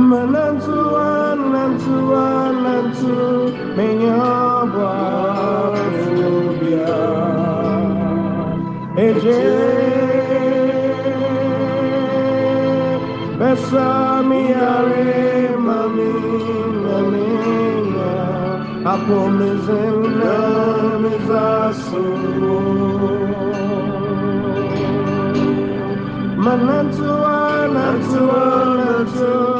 shamama. Manantu, anantu, anantu, menyabwa fubia. Eje, besami are mami, mamiya, apo mizena mizasu. Manantu, anantu, anantu, menyabwa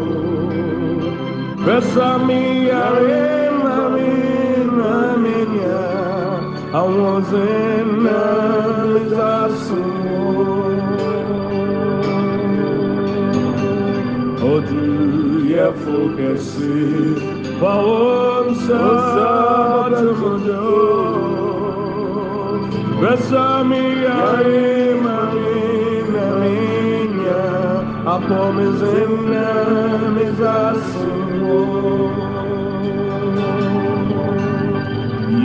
are mami, namenya, awazena mizasu. Otu yefu kesi, bawosa batumutu. Besami are mami, namenya, awazena mizasu. Odu yefu kesi, bawosa batumutu. Besami are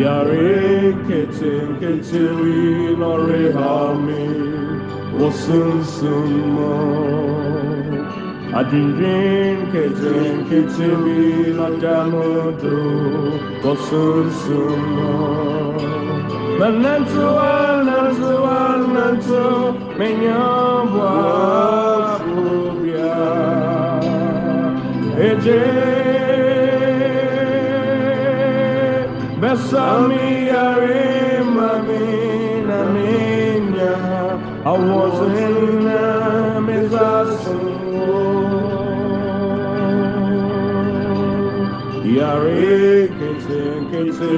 Yare kete we nore hami wasun sumo. Adinrin kete kete we na damodo wasun sumo. Manantu anantu anantu menyambwa Eje besami are mami na minya awazena mezasu Yare kete kete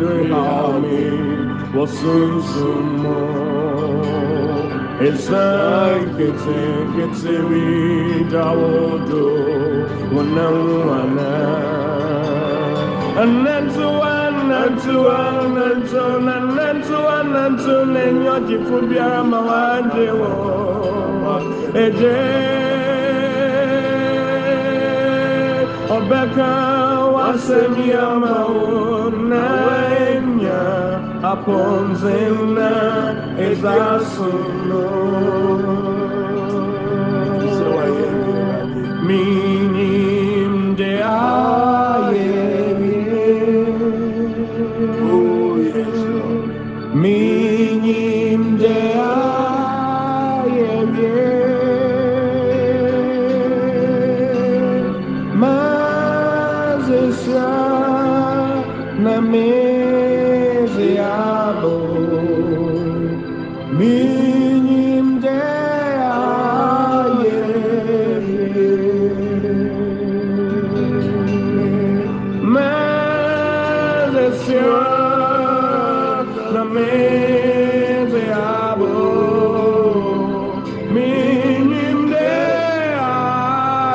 rehami wasun sumo Esai kete kete vi dawodo wanawana Anantu anantu anantu anantu anantu nenyo jifu biara mawanje wo Eje Obeka wasemi amawo nanya aponzena ezasuno Minim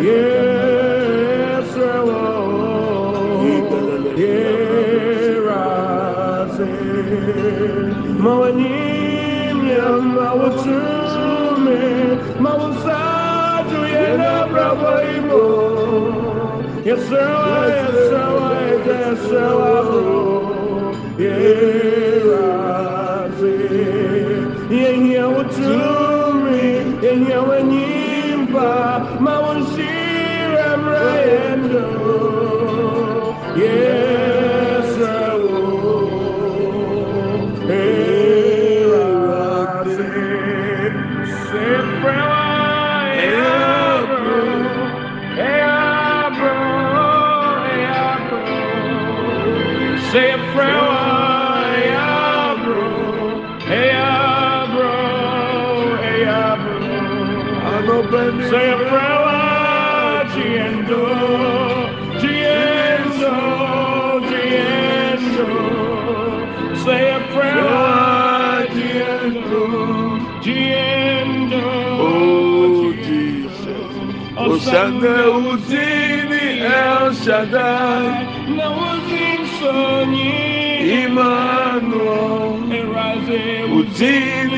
Aye, Nama Wadum Nomra, Yenso, Yesrael, Yenirazi, Mawadum Nomra, Yenso, Yesrael, Yerazi, Mawanyim Yam Mawatsume, Mawasaju Yena Bravoimo, Yesawa, Yesawa, Yesawa, Yerazi, Yenya Watsume, Yenya Wanyimba, Mawanshira Say a prayer, Giendo, Giendo, Giendo. Say a prayer, Giendo, Giendo. Oh, Jesus. Udini El Shaddai. Na uzin sonyi, Emmanuel. eraze Udini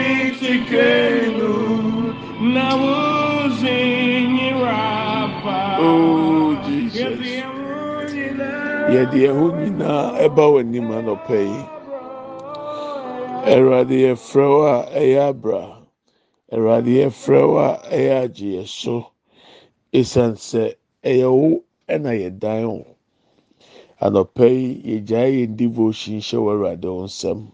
Oh, Jesus. Yɛde ɛho nyinaa ɛba wɔ anim anɔpɛ yi. Awurade yɛfrɛ wo a ɛyɛ abra. Awurade yɛfrɛ wo a ɛyɛ agyeɛ so. Esiane sɛ ɛyɛ wo ɛna yɛdan wo. Anɔpɛ yi yɛgyae yɛn devotion hyɛ wɔ Awurade wo nsam.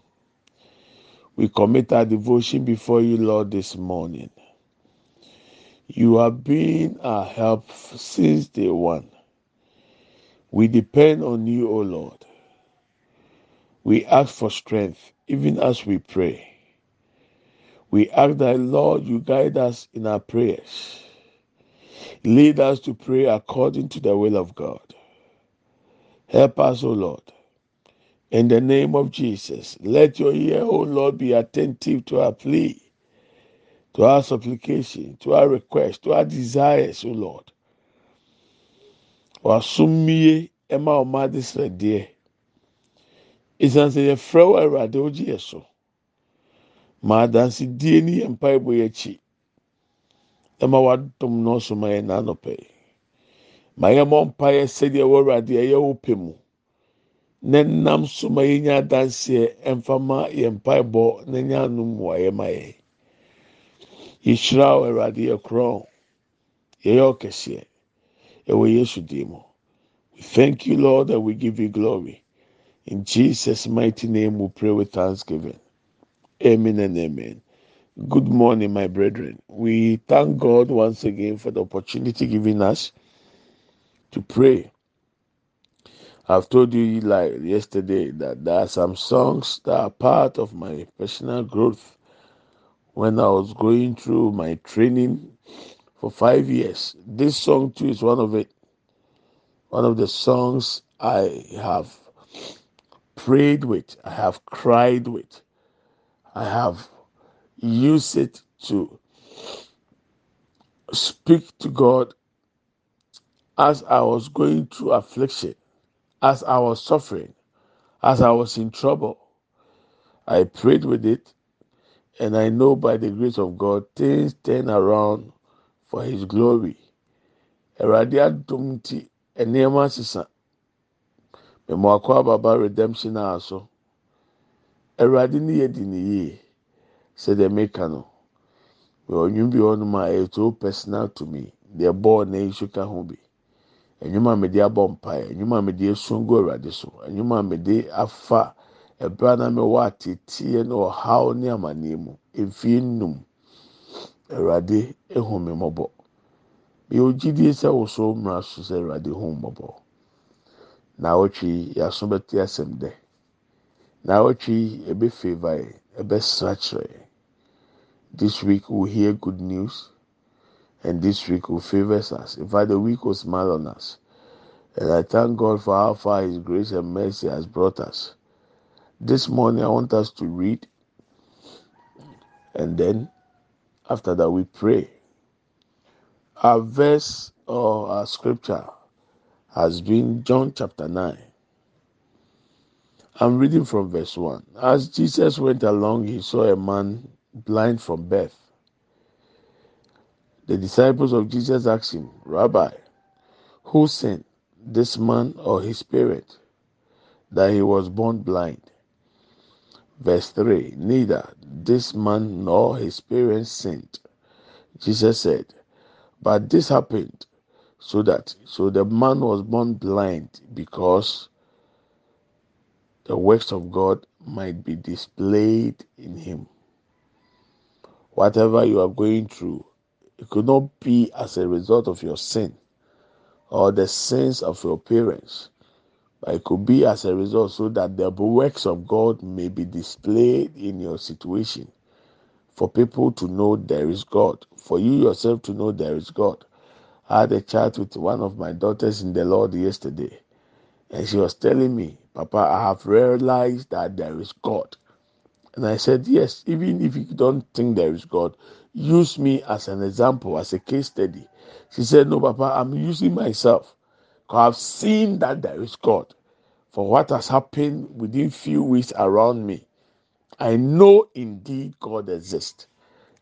We commit our devotion before you, Lord, this morning. You have been our help since day one. We depend on you, O Lord. We ask for strength even as we pray. We ask that, Lord, you guide us in our prayers. Lead us to pray according to the will of God. Help us, O Lord. In the name of Jesus, let your ear, O Lord, be attentive to our plea, to our supplication, to our request, to our desires, O Lord. Wasumie ɛma ɔma ade srɛdeɛ. Esiane sɛ yɛfrɛ wo Awurade wogye yɛ so. Ma adansidie ne yɛn mpaebɔ yɛ akyi. Ɛma wadom na ɔso ma yɛn n'anɔpɛ. Ma yɛmmɔ mpaeɛ sɛdeɛ ɛwɔ Awurade ɛyɛ wo pɛ mu. Na nam so ma yɛnya adanseɛ ɛmfa ma yɛn mpaebɔ na nya anom mmuayɛ ma yɛn. Yɛhyira wo Awurade yɛ korɔn. Yɛyɛ ɔkɛseɛ. Ɛwɔ Yesu mu. We thank you, Lord, and we give you glory. In Jesus' mighty name we pray with thanksgiving. Amen and amen. Good morning, my brethren. We thank God once again for the opportunity given us to pray. I've told you like yesterday that there are some songs that are part of my personal growth when I was going through my training for five years. This song too is one of it. One of the songs I have prayed with, I have cried with, I have used it to speak to God as I was going through affliction, as I was suffering, as I was in trouble. I prayed with it, and I know by the grace of God, things turn around for His glory. Awurade adom nti, nneɛma sesa. Mmɛmɔ akɔ ababa redemption a so. Awurade ne yɛ di ne yie. Sɛdeɛ meka no, ɔnwom bi wɔ hɔnom a ɛyɛ so personal to me. Deɛ bɔɔl na nso ka ho bi. enyuma a mede abɔ mpae enyuma a mede esun gu awurade so enyuma a mede afa ɛbra na mi wɔ ateteɛ ne ɔhaw ne amaneɛ mu efie num awurade ehu mi mmɔbɔ yɛ ogyidie sɛ woso mmara so sɛ awurade hu mmɔbɔ na awɔtwe yaso bɛte asɛm dɛ na awɔtwe ebe favour yɛ ebe srakyerɛ this week we hear good news. and this week will favor us. In fact, the week will smile on us. And I thank God for how far His grace and mercy has brought us. This morning, I want us to read, and then after that, we pray. Our verse or our scripture has been John chapter 9. I'm reading from verse 1. As Jesus went along, he saw a man blind from birth. The disciples of Jesus asked him, Rabbi, who sinned, this man or his spirit, that he was born blind? Verse 3 Neither this man nor his parents sinned. Jesus said, But this happened so that so the man was born blind because the works of God might be displayed in him. Whatever you are going through, it could not be as a result of your sin or the sins of your parents, but it could be as a result so that the works of God may be displayed in your situation. For people to know there is God, for you yourself to know there is God. I had a chat with one of my daughters in the Lord yesterday, and she was telling me, Papa, I have realized that there is God. And I said, Yes, even if you don't think there is God, use me as an example, as a case study. She said, No, Papa, I'm using myself. I've seen that there is God. For what has happened within few weeks around me, I know indeed God exists.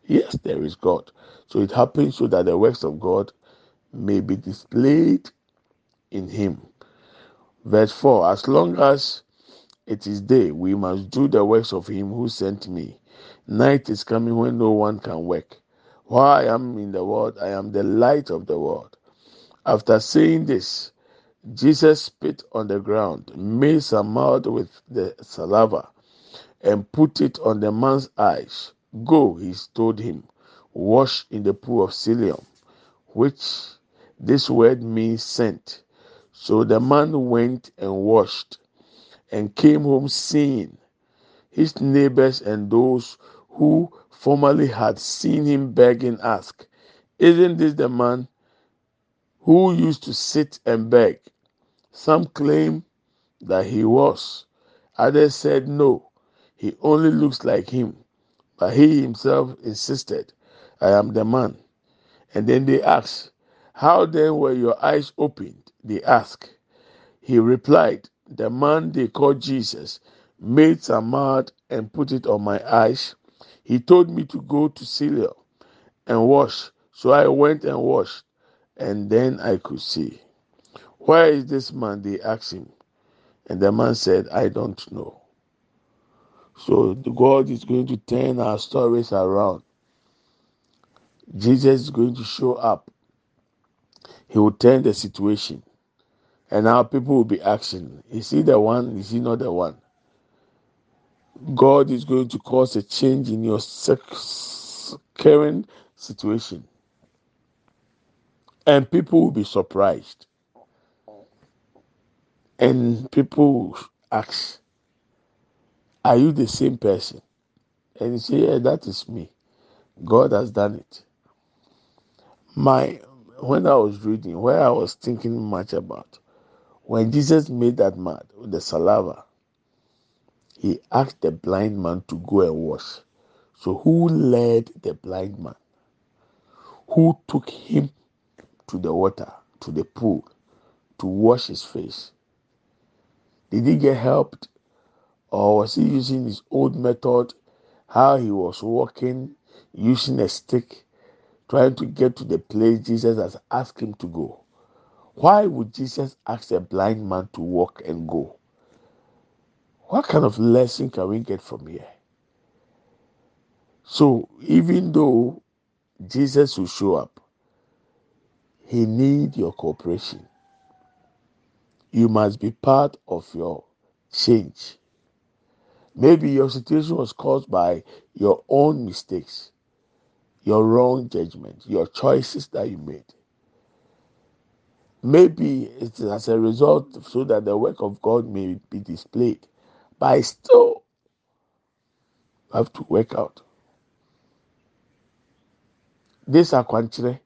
Yes, there is God. So it happens so that the works of God may be displayed in Him. Verse 4 As long as it is day, we must do the works of Him who sent me. Night is coming when no one can work. While I am in the world, I am the light of the world. After saying this, Jesus spit on the ground, made some mud with the saliva, and put it on the man's eyes. Go, he told him, wash in the pool of Siloam, which this word means sent. So the man went and washed and came home seeing. His neighbors and those who formerly had seen him begging asked, Isn't this the man who used to sit and beg? Some claim that he was. Others said no, he only looks like him. But he himself insisted, I am the man. And then they asked, How then were your eyes opened? They asked. He replied, The man they called Jesus made some mud and put it on my eyes. He told me to go to Siloam and wash. So I went and washed, and then I could see. Where is this man? They asked him. And the man said, I don't know. So the God is going to turn our stories around. Jesus is going to show up. He will turn the situation. And now people will be asking, is he the one? Is he not the one? God is going to cause a change in your sex current situation. And people will be surprised. And people ask, Are you the same person? And you say, Yeah, that is me. God has done it. My when I was reading, where I was thinking much about, when Jesus made that mud with the saliva, he asked the blind man to go and wash. So who led the blind man? Who took him to the water, to the pool, to wash his face? Did he get helped? Or was he using his old method, how he was walking, using a stick, trying to get to the place Jesus has asked him to go? Why would Jesus ask a blind man to walk and go? What kind of lesson can we get from here? So even though Jesus will show up, he need your cooperation. You must be part of your change. Maybe your situation was caused by your own mistakes, your wrong judgment, your choices that you made. Maybe it's as a result so that the work of God may be displayed. But I still have to work out. This akwankyerɛ,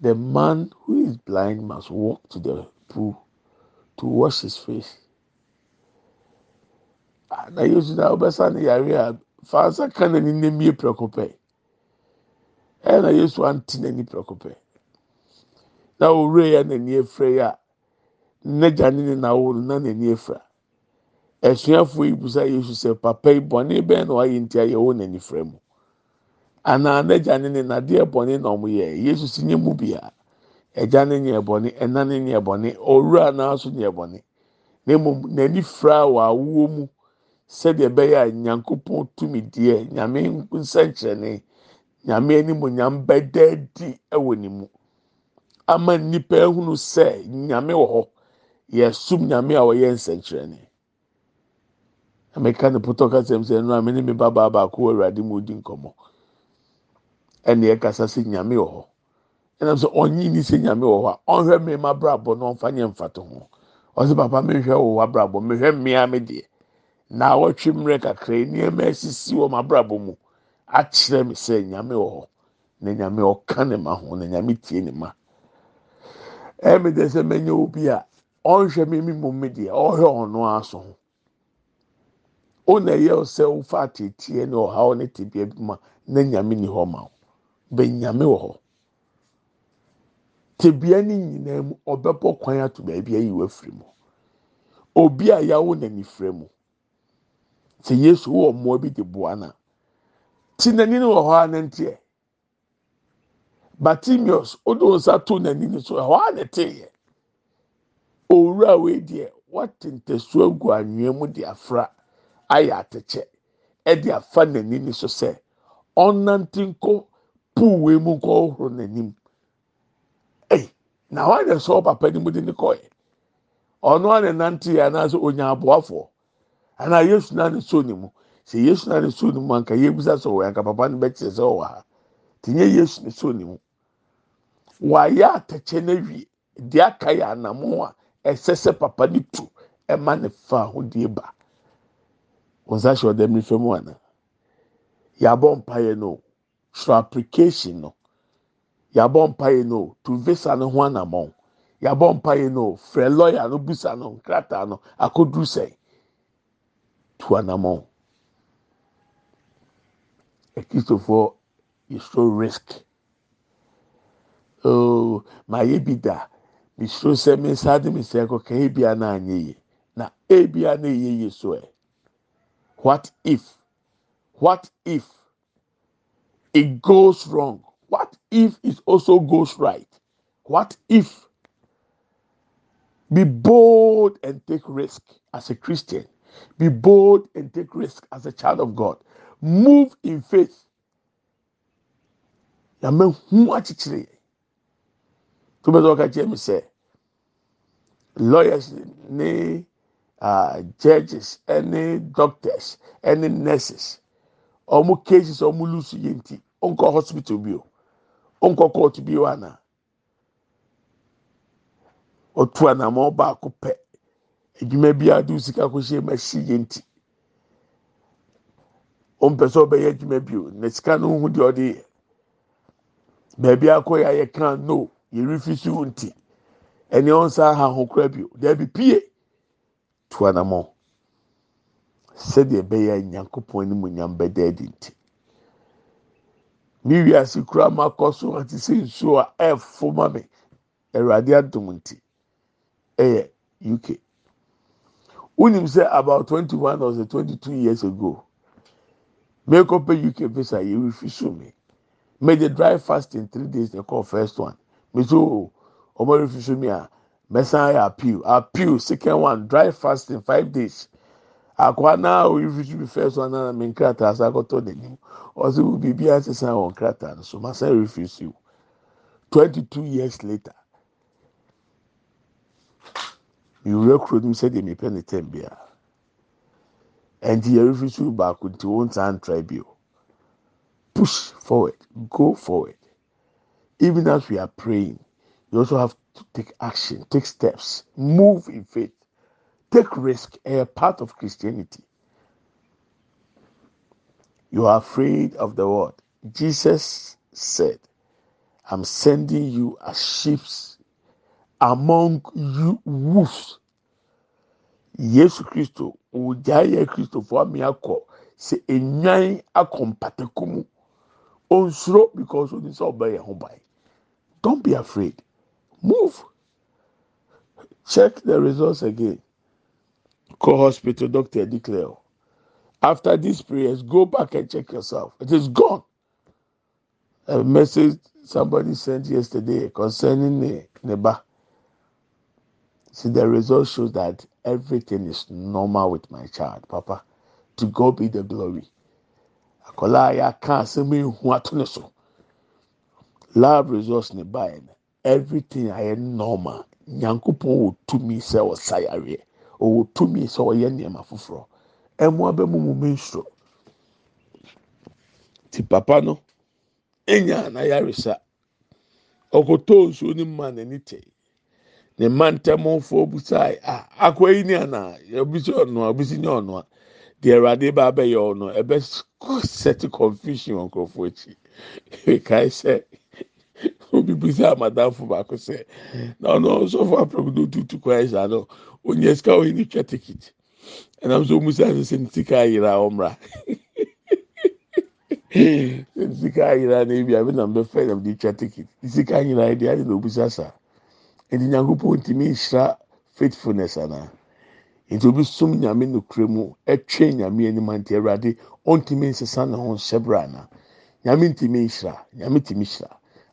the man who is blind must walk to the pool to wash his face. Na yesu na ɔbɛsa ne yare a fansa ka na ne nam yie prɛko pɛ. Ɛna yesu ante n'ani prɛko pɛ. Na owurɛ ya n'ani efura yi a n'agya ne ne na awo no na n'ani efura. Ɛsuafo yi busa yesu sɛ papa yi bɔnne bɛn na wayɛ nti ayɛwɔ n'ani fura mu. Anaa n'agya ne ne na adeɛ bɔnne na ɔmo yɛ yesu si nye mu bia. Ɛgya ne nyɛ bɔnne, ɛna ne nyɛ bɔnne, owura naa so nyɛ bɔnne. Na mmom n'ani fura wɔ awoɔ mu sɛdeɛ ɛbɛyɛ a nyankopɔn tumi deɛ nyame nsɛnkyerɛnne nyame animonyam bɛda adi ɛwɔ ne mu. Ama nipa ehunu sɛ nyame wɔ hɔ. Yɛsum nyame a ɔyɛ nsɛnkyerɛnne ameka ne pɔtɔ kasa mu sɛ ɛnu a me ne me ba baa baako wɔ awurade mu odi nkɔmɔ ɛna ɛkasa sɛ nyame wɔ hɔ. Ɛnam sɛ ɔnyi ni sɛ nyame wɔ hɔ a ɔnhwɛ mmɛɛma abrabɔ na ɔnfa nyɛ mfato ho. Ɔsɛ papa mehwɛ wɔ abrabɔ mehwɛ mmea me deɛ. Na awɔtwe mmerɛ kakra nneɛma esisi wɔ m'abrabɔ mu akyerɛ me sɛ nyame wɔ hɔ na nyame ɔka ne ma ho na nyame tie ne ma. Ɛmi de sɛ mɛnyɛ obi a ɔnhwɛ me mi mu mi deɛ ɔhwɛ ɔno aso ho. Ɔna ɛyɛ sɛ ɔfa ateteɛ ne ɔhaw ne tebea bi ma na nyame ni hɔ ma bɛ nyame wɔ hɔ tebea ne nyinaa mu ɔbɛbɔ kwan ato baabi ayi wɔ afiri mu. Obi a yawo n'ani fira mu. Sɛ yesu wɔ mmoa bi de boa na ti n'ani no wɔ hɔ a n'anteɛ batimius ɔde nsa to n'ani no so ɛhɔ a n'ɛteɛ owura wei deɛ wɔte agu anwea mu de afra ayɛ atɛkyɛ ɛde afa n'ani no so sɛ ɔnante pool wei mu nkɔ ɔhoro n'anim na wɔn ayɛ sɛ ɔpapa ne mu de ne kɔɛ ɔno a ne nante yɛ anaasɛ onya aboafoɔ anaa yesu naa ne so ne mu sɛ yesu naa ne so ne mu anka yebisa sɛ ɔwɔ anka papa no bɛkyerɛ sɛ ɔwɔ ha tinye yesu ne so ne mu wayɛ atɛkyɛ n'awie deɛ aka yɛ anamɔ a ɛsɛ sɛ papa ne tu ɛma ne fa ahodie ba. Wɔn nsa hyɛ ɔdɛm ne fam ana yabɔ mpaeɛ no. Twerɛ application no yabɔ mpaeɛ no tu visa no ho anamɔ. Yabɔ mpaeɛ no frɛ lɔya no busa no nkrataa no akoduru sɛn tu anamɔ. Akristofoɔ yɛsoro risk. Ooo maa yɛ bi da. Mesoro sɛ me nsa de me nsa kɔ ka ebia na anya yie. Na ebia na eyɛ yie so ɛ. What if? What if it goes wrong what if it also goes right? What if be bold and take risk as a christian? Be bold and take risk as a child of god. Move in faith. Yàmẹ hu akyekyere tó bẹ sọ ọka kyerɛ mi sɛ lawyers ne uh, judges ɛne doctors ɛne nurses ɔmo cases ɔmo lose yɛ nti ɔnkɔ hospital bi ɔnkɔ court bi o ana ɔtu anamɔ baako pɛ. Edwuma bi a de sika kɔ hyɛ mu ɛsi yɛ nti. Ɔmpɛ sɛ ɔbɛyɛ adwuma bi o na sika no ho deɛ ɔde yɛ. Beebi akɔ yɛ a yɛ kan no yɛ refisu nti. Ɛni ɔnsa ha ho kora bi o dɛbi pie tu anamɔ sɛdeɛ ɛbɛyɛ nyankopɔn anim nyam bɛda adi nti. Mi wiase kura ma kɔ so ati sɛ nsuo a ɛɛfo ma mi ɛwurade adum nti. Ɛyɛ uk wunim sɛ about twenty one or twenty two years ago mekɔpɛ uk visa yɛ refisu mi made the dry fast in three days they call first one. Me so ọmọ refisu mi a mẹsan ayẹ appeal. Appeal second one dry fast in five days akwa naa o refisu mi first one na mi nkrataa asa akɔtɔ n'anim ɔsɛ wo biribi asesa wɔ nkrataa no so ma san refisu twenty two years later. Mewura kuro no mu sɛdeɛ mepɛ ne tɛm biara ɛnti yɛrefi so baako nti wɔn nsa ntra bio push forward. Go forward. Even as we are praying you also have to take action take steps. Move in faith take risk a part of christianity. You are afraid of the word. Jesus said i'm sending you as sheep among you wolves. Yesu kristo ogya yɛ kristofo ami akɔ sɛ enyan akɔ mpatako because oni sɛ ɔbɛyɛ ho ban. Don't be afraid. Move. Check the results again call hospital doctor declare after these prayers go back and check yourself. It is gone. A message somebody sent yesterday concerning ne ne ba see the result shows that everything is normal with my child papa. To god be the glory. Akwadaa a yɛaka asɛm lab results ne ba yɛ no everything ayɛ normal. Nyankopɔn wɔ tumi sɛ ɔsa yareɛ ɔwɔ tumi sɛ ɔyɛ nneɛma foforɔ. Ɛmoa bɛ mu mu menstro ti papa no enya n'ayaresa ɔkotɔ nsuo ne mu a n'ani tɛ ne mma ntɛmɔfoɔ busae a akɔ yi ni ana? Obi si ɔnoa obi si nye ɔnoa. Deɛ awurade ba abɛyɛ ɔno ɛbɛ set confusion wɔ nkurɔfoɔ akyi. Kae sɛ obi busa amadamfo baako sɛ na ɔno ɔsɔfo apɛmudo tutu kwan ɛsa no onye sika oyi ni twɛ ticket. Ɛnam so musa sɛ ne sika ayira ɔmra ne sika ayira na ebi abi na mbɛ fɛ na de twa ticket. Ne sika ayira yɛ deɛ adi na obusa saa. nti nyankopɔn ntumi nhyira faithfulness ana nti obi som nyame nokura mu ɛtwe nyame anim nti awurade ɔntumi nsesa ne ho nhyɛbrɛ ana nyame ntumi nhyira nyame ntumi hyira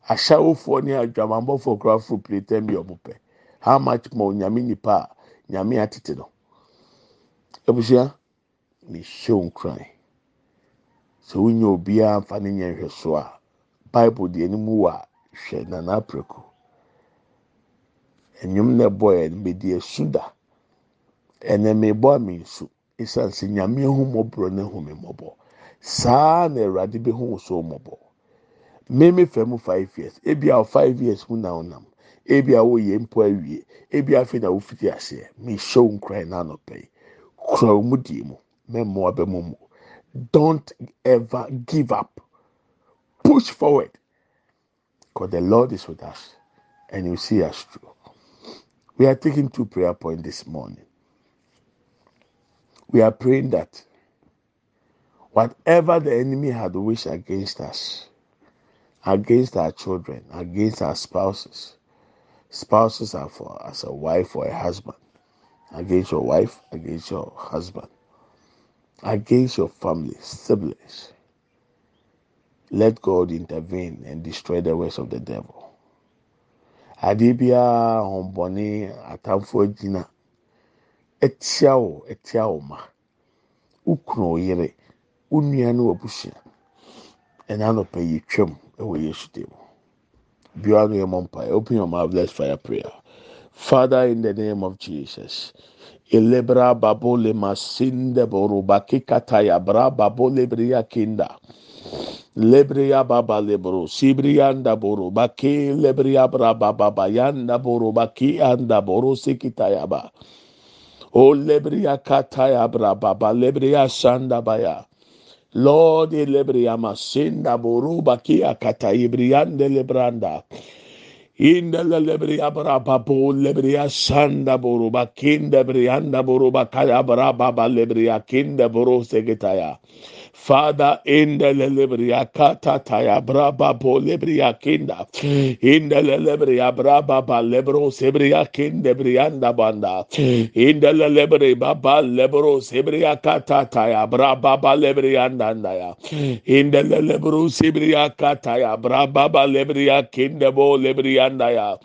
ahyɛwofoɔ ne adwamambɔfoɔ koraa fo piretam bi ɔmo pɛ. How much more nyame nipa a nyame atete no? Abusua mehyɛ wo nkuran sɛ wonya obiara mfa ne nyɛ nhwɛ a bible deɛ anim wɔ a hwɛ nana aprɛko nnwom na ɛbɔ yɛ no bɛdi esu da. Ɛnna mebɔ a nsu esan sɛ nyame ehu mɔborɔ na ehu mi mɔbɔ saa na awurade bɛ hu so mɔbɔ mmemme fam five years. Ebi a five years mu na ɔnam. Ebi a wɔyɛ mpo awie. Ebi afei na wofiti aseɛ. Mehyɛ nkran na anɔpɛ yi. Kura wɔn mu die mu. Mɛmmoa bɛ mu mu don't ever give up. Push forward. Because the lord is with us and you see us through. We are taking two prayer points this morning. We are praying that whatever the enemy had wished against us, against our children, against our spouses, spouses are for as a wife or a husband, against your wife, against your husband, against your family, siblings. Let God intervene and destroy the works of the devil. adeɛ biara ahombɔne atamfoɔ gyina ɛtia wo ɛtia wo ma wokunu twam ɛwɔ yesu dim biara no yɛ mɔ mpa open your mouth. Let's fire prayer. Father in the name of jesus elebra babo le masinde boruba kikataya bra babo lebria kinda. Lebria baba lebro, sibrianda boro, baki lebria braba baba yanda boro, baki anda boro sikitayaba. O lebria kataya braba baba lebria sanda baya. Lord lebria masinda boro, baki akatayi briande lebranda. Inda lebria braba lebria sanda boro, bakinda brianda boro, bakaya braba lebria kinda boro sekitaya. Father, in the lebria kata taya braba bo lebria kinda, in the lebria braba ba lebro sebria kinda brianda banda, in the lebri baba lebro sebria kata taya braba ba lebrianda ya, in the lebro sebria kata ya braba ba lebria kinda bo lebrianda ya,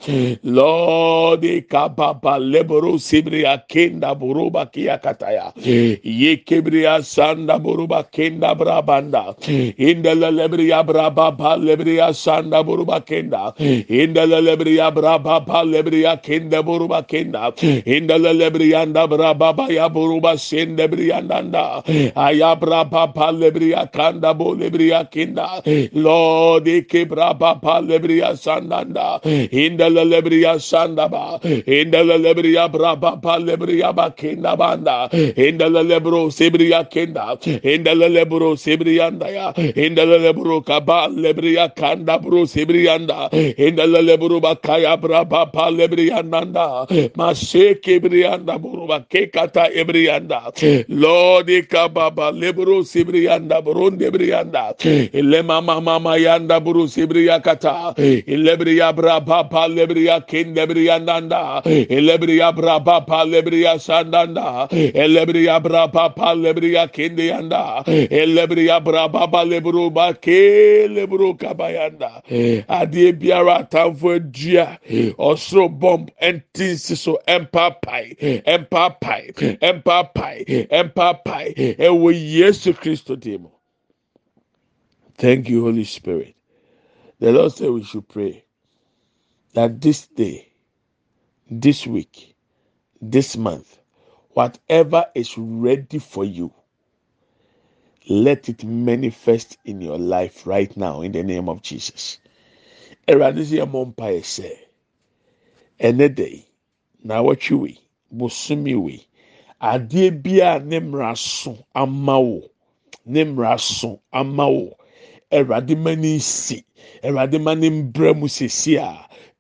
Lord ikababa lebro sebria kinda buruba kia kataya, ye kebria sanda buruba kinda kenda brabanda indele lebriya braba pa lebriya sanda buruba kenda. Indele lebriya braba pa lebriya kenda buruba kenda. Indele lebriya anda braba ba ya buruba sende briandanda aya braba pa lebriya kanda bo lebriya kenda. Lord ke braba pa lebriya sandanda. Indele lebriya sanda ba. Indele lebriya braba pa lebriya ba kenda banda. Indele lebro sebriya kenda. Indele lebro sebriyanda ya. İndele lebro kaba lebriya kanda bro sebriyanda indele lebro bakaya braba pa lebriyanda mashe kebriyanda bro bakekata ebriyanda lord kababa lebro sebriyanda bro debriyanda ile mama mama yanda bro sebriya kata. İlebriya braba pa lebriya kende briyanda ilebriya braba pa lebriya sandanda. İlebriya braba pa lebriya kende yanda elebriya brababa lebru ba ke lebru kabayanda. Eh. Adeɛ biara atamfo adua ɔsoro eh. bɔmp ɛnti nsi so ɛmpapae eh. ɛmpapae ɛmpapae ɛmpapae ɛwɔ yesu kristo dim thank you holy spirit. The lord said we should pray that this day this week this month whatever is ready for you let it manifest in your life right now in the name of Jesus. Ẹ̀rọ̀adé sí ẹ̀mọ́ mpa ẹ̀nẹ́ dẹ̀ yìí, na awọ́twi wei, bosomi wei, adeɛ bi a ne mmara so ama wo, ne mmara so ama.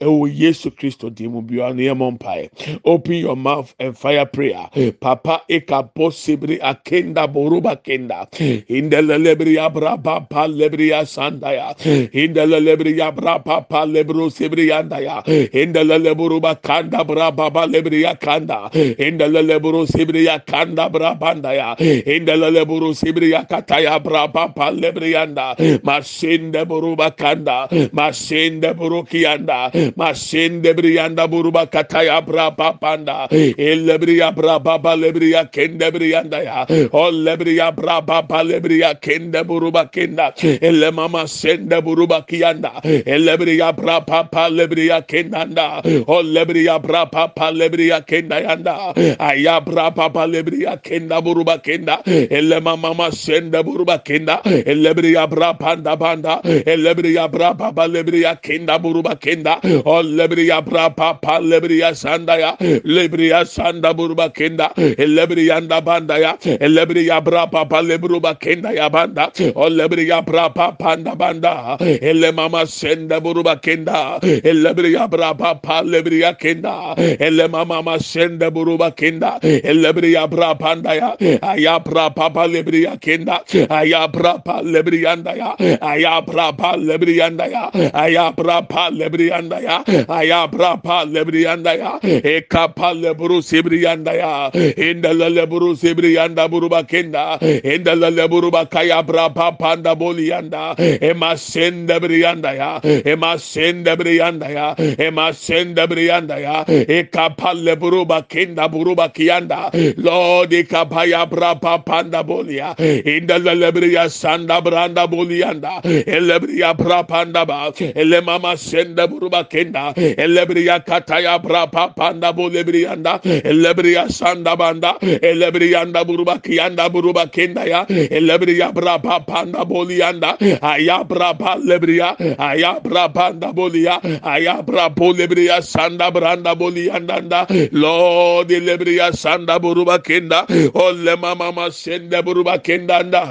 Ɛwɔ yesu kristo dim mu bi ɔno yɛ mɔ mpae open your mouth and fire prayer. Papa eka bɔ sebiri akenda boruba kenda. Indele lebri abra papa lebri asandaya. Indele lebri abra papa lebro sebri andaya. Indele lebruba kanda bra baba lebri akanda. Indele lebro sebri akanda bra bandaya indele lebro sebri akataya papa lebri anda. Masinde boruba kanda. Masinde burukianda masende briyanda buruba kataya braba panda. Elebriya braba lebriya kende briyanda ya. Olebriya braba lebriya kende buruba kenda. Ele mama sende buruba kiyanda. Elebriya braba lebriya kendanda. Olebriya braba lebriya kenda yanda. Aya braba lebriya kenda buruba kenda. Ele mama sende buruba kenda. Elebriya braba banda elebriya braba lebriya kenda buruba kenda o lebriya brapa pa lebriya sandaya lebriya sanda burba kenda. Lebriya banda ya. Lebriya brapa pa lebruba kenda ya banda. O lebriya brapa panda banda. Ele mama senda burba kenda. Lebriya brapa pa lebriya kenda. Ele mama senda burba kenda. Lebriya brapa ya. Aya brapa pa lebriya kenda. Aya brapa lebriya ya. Aya brapa lebriya ya. Aya brapa lebriya ya aya brapa lebrianda ya e kapa lebru sebrianda ya inda lebru sebrianda buruba kenda inda lebru bakaya brapa panda bolianda e masenda brianda ya e masenda brianda ya e masenda brianda ya e kapa lebru bakenda buruba kianda lord e kapa ya brapa panda bolia inda lebria sanda branda bolianda e lebria brapa panda ba ele mama senda buruba kenda elebriya kataya brapa panda bu lebriyanda elebriya sanda banda elebriyanda buruba kiyanda buruba kenda ya elebriya brapa panda boliyanda aya brapa lebriya aya brapa panda boliya aya brapa lebriya sanda branda boliyanda da lord lebriya sanda buruba kenda olle mama ma sende buruba kenda da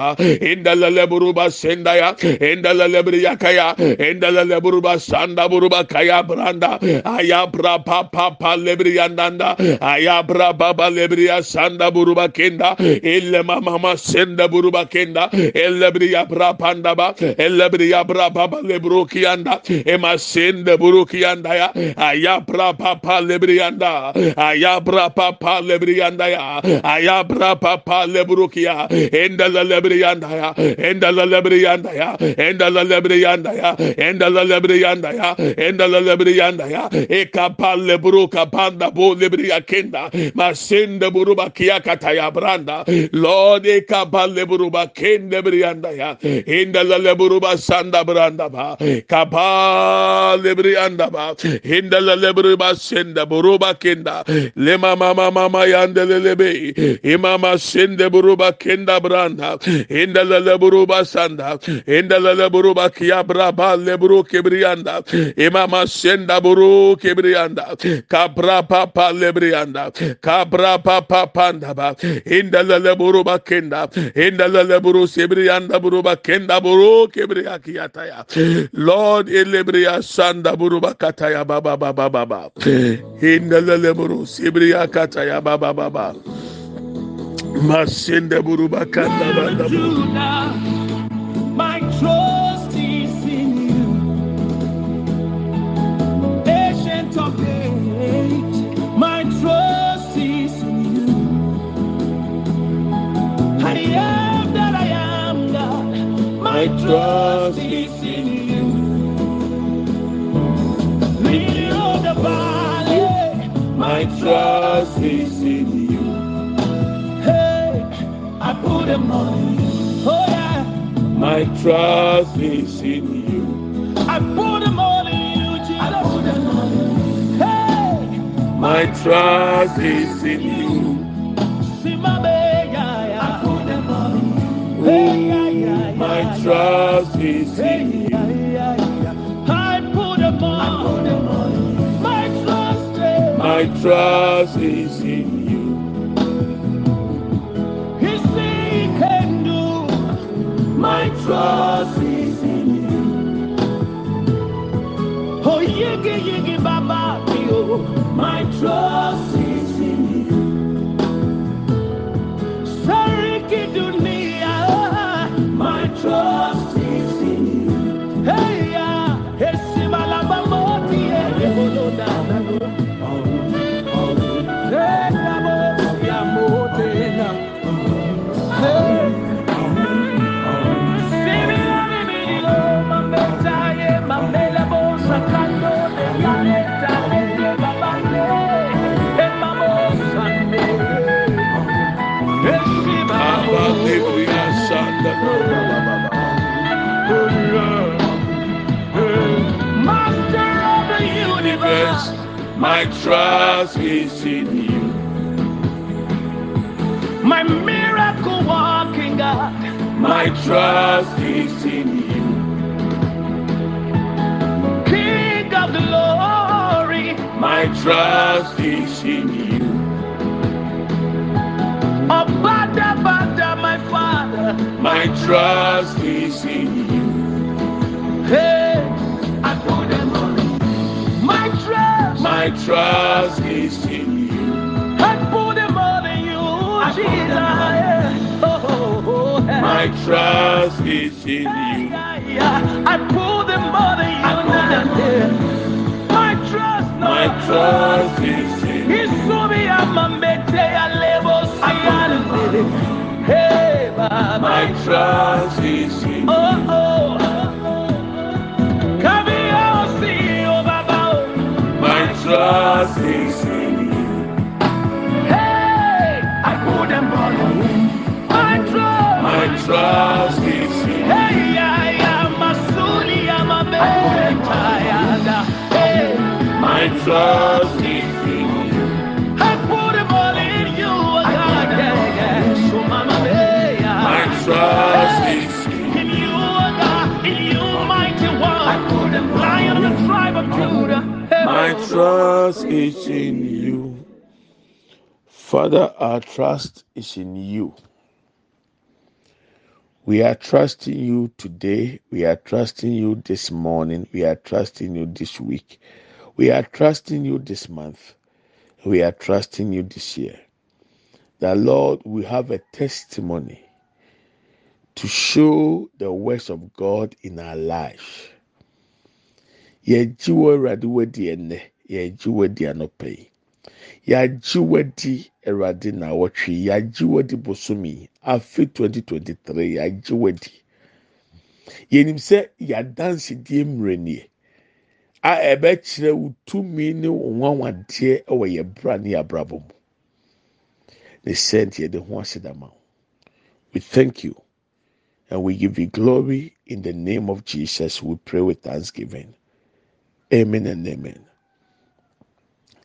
inda lele buruba senda ya inda lele briya kaya inda lele buruba sanda buruba kaya branda ayabra papa pa lebriyandanda ayabra baba lebriya sanda buruba kenda elle mama senda buruba kenda elle briya bra panda ba elle briya bra baba lebrukianda ema senda burukianda ya ayabra papa lebriyanda ayabra papa lebriyanda ya ayabra papa lebrukia enda la lebriyanda ya enda la lebriyanda ya enda la lebriyanda ya enda la lebriyanda ya enda la lebri yanda ya. E kapa lebru kapanda bo lebri yakenda masende buruba kia kataya branda. Lord e kapa lebru ba kende brianda ya. Inda lebru ba sanda branda ba. Kapa lebri yanda ba. Inda lebru ba senda buruba kenda. Lema mama mama yanda lebe imama sende buruba kenda branda. Inda lebru ba sanda. Inda lebru ba kia braba lebru kebrianda imama senda buru kebrianda kabra papa lebrianda kabra papa panda ba inda lele buru bakenda inda lele buru sebrianda buru bakenda buru kebriya kiyata lord elebriya sanda buru bakata baba baba baba inda lele buru sebriya kata ya baba baba masende buru bakanda baba my trust my trust is in you. Lily of the valley my trust is in you. Hey, I put them on. Oh yeah, my trust is in you. I put them all in you, Jesus. I put them you. Hey, my trust is in you you. My trust is in you. I put them all. I put them all in you. My trust is. my trust is in you He say he can do. My trust is in you. Oh, yigi yigi baba. My trust is My my trust is in you. My miracle walking God, my trust is in you. King of glory, my trust is in you. Abada Bada, my Father. my trust is my trust is in you I put them on you, Jesus. Oh, oh, oh, hey. my trust is in you yeah, yeah. I put them on you, now. My trust, no. my trust is in you Isubi amambete ya lebo. Hey, Baba. my trust is in oh, you Oh, oh. Trust. Hey, my trust in you I God, my trust in you God, in you, mighty one. I put the tribe of Judah. My trust is in you. Father, our trust is in you. We are trusting you today. We are trusting you this morning. We are trusting you this week. We are trusting you this month. We are trusting you this year. That Lord, we have a testimony to show the works of God in our life. Yɛagye wo adi Awurade na awɔtwe yi, yɛagye wo adi bosom yi, afe 2023, yɛagye wo adi. Yɛnim sɛ yɛadansedie mmerɛ nie. a ɛbɛkyerɛ wo ne wo nwanwadeɛ wɔ yɛ bra ne yɛ abrabɔ mu. Ne sɛnti yɛde ho ase dama we thank you and we give you glory. In the name of jesus we pray with thanksgiving. Amen and amen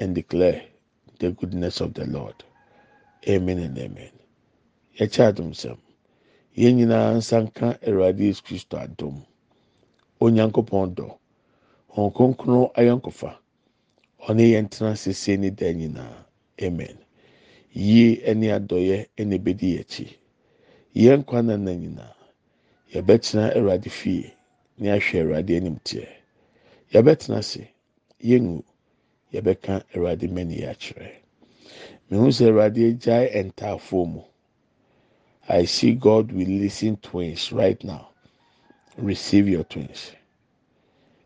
and declare the goodness of the Lord. Amen and amen. Yɛkyɛ adum sɛm. Yɛn nyinaa nsa nka Awurade Yesu Kristo adum. Onyankopɔn dɔ. wɔn kronkron ayɔnkofa yɛn ne amen yie ɛne adɔyɛ ɛna ebedi akyi yɛn kwan na na nyinaa yɛbɛtena awurade fie ne ahwɛ awurade yɛbɛka awurade mɛni akyerɛ. Mehu sɛ awurade agyae ntaafoɔ mu. I see god releasing twins right now. Receive your twins.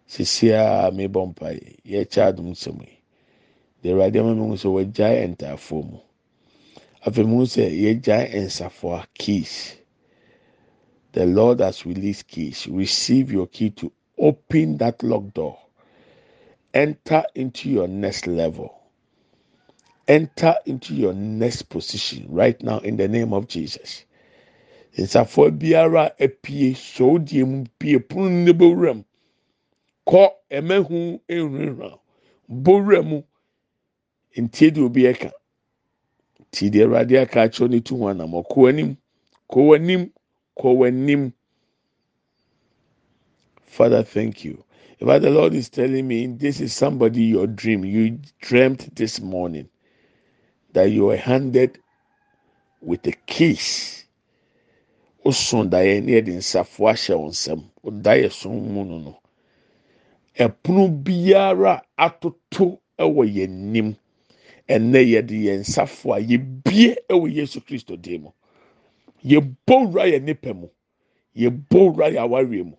sisi a mebɔ mpae. Yɛkyɛ adum nsɛm yi. Deɛ awurade ama mi hu sɛ wɔgyae ntaafoɔ mu. Afei mu sɛ yɛgyae nsafoa keys. The lord has released keys. Receive your key to open that locked door enter into your next level. Enter into your next position right now in the name of jesus. Nsafoa biara apie so die mu pie pono ne bɛwura mu. kɔ ɛmɛhu ehunahuna bowura mu. Ntie deɛ obi ɛka. Ti deɛ awurade aka akyerɛ ne tu ho anam. Kɔ w'anim. Kɔ w'anim. Kɔ w'anim. Father thank you if the lord is telling me this is somebody your dream. You dreamt this morning that you were handed with a kiss. O so daeɛ ne yɛde nsafo ahyɛ wɔn nsam. O daeɛ so mu no no. ɛpono biara atoto ɛwɔ yɛn nim ɛnɛ yɛde yɛn nsafo a yɛbie ɛwɔ yesu kristo dim mu. Yɛbɔ wura yɛ nipa mu. Yɛbɔ wura yɛ awareɛ mu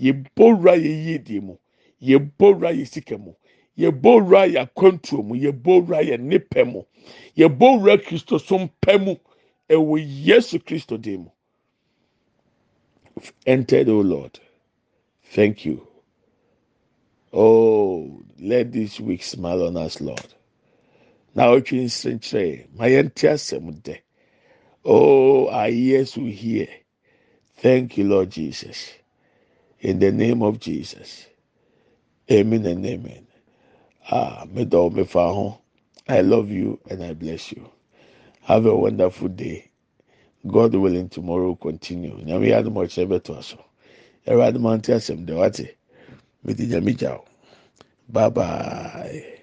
yɛbɔ wura yɛ yiedie mu yɛbɔ wura yɛ sika mu yɛbɔ wura yɛ akwantuo mu yɛbɔ wura yɛ nipa mu yɛbɔ kristo so mpɛ mu ɛwɔ yesu kristo dim mu entered o lord thank you. Oh, let this week smile on us, Lord. Now, otwe nsɛnkyerɛ ma yɛn ti asɛm dɛ. Oh, our ears will hear. Thank you, Lord Jesus. In the name of Jesus. Amen and amen. Ah, me do me fa. I love you and I bless you. Have a wonderful day. God willing, tomorrow continue. Nyame yɛ adum ɔkyerɛ bɛtɔ aso. Ɛwɛ adum ante asɛm de wate. Mede nyame gya Bye bye.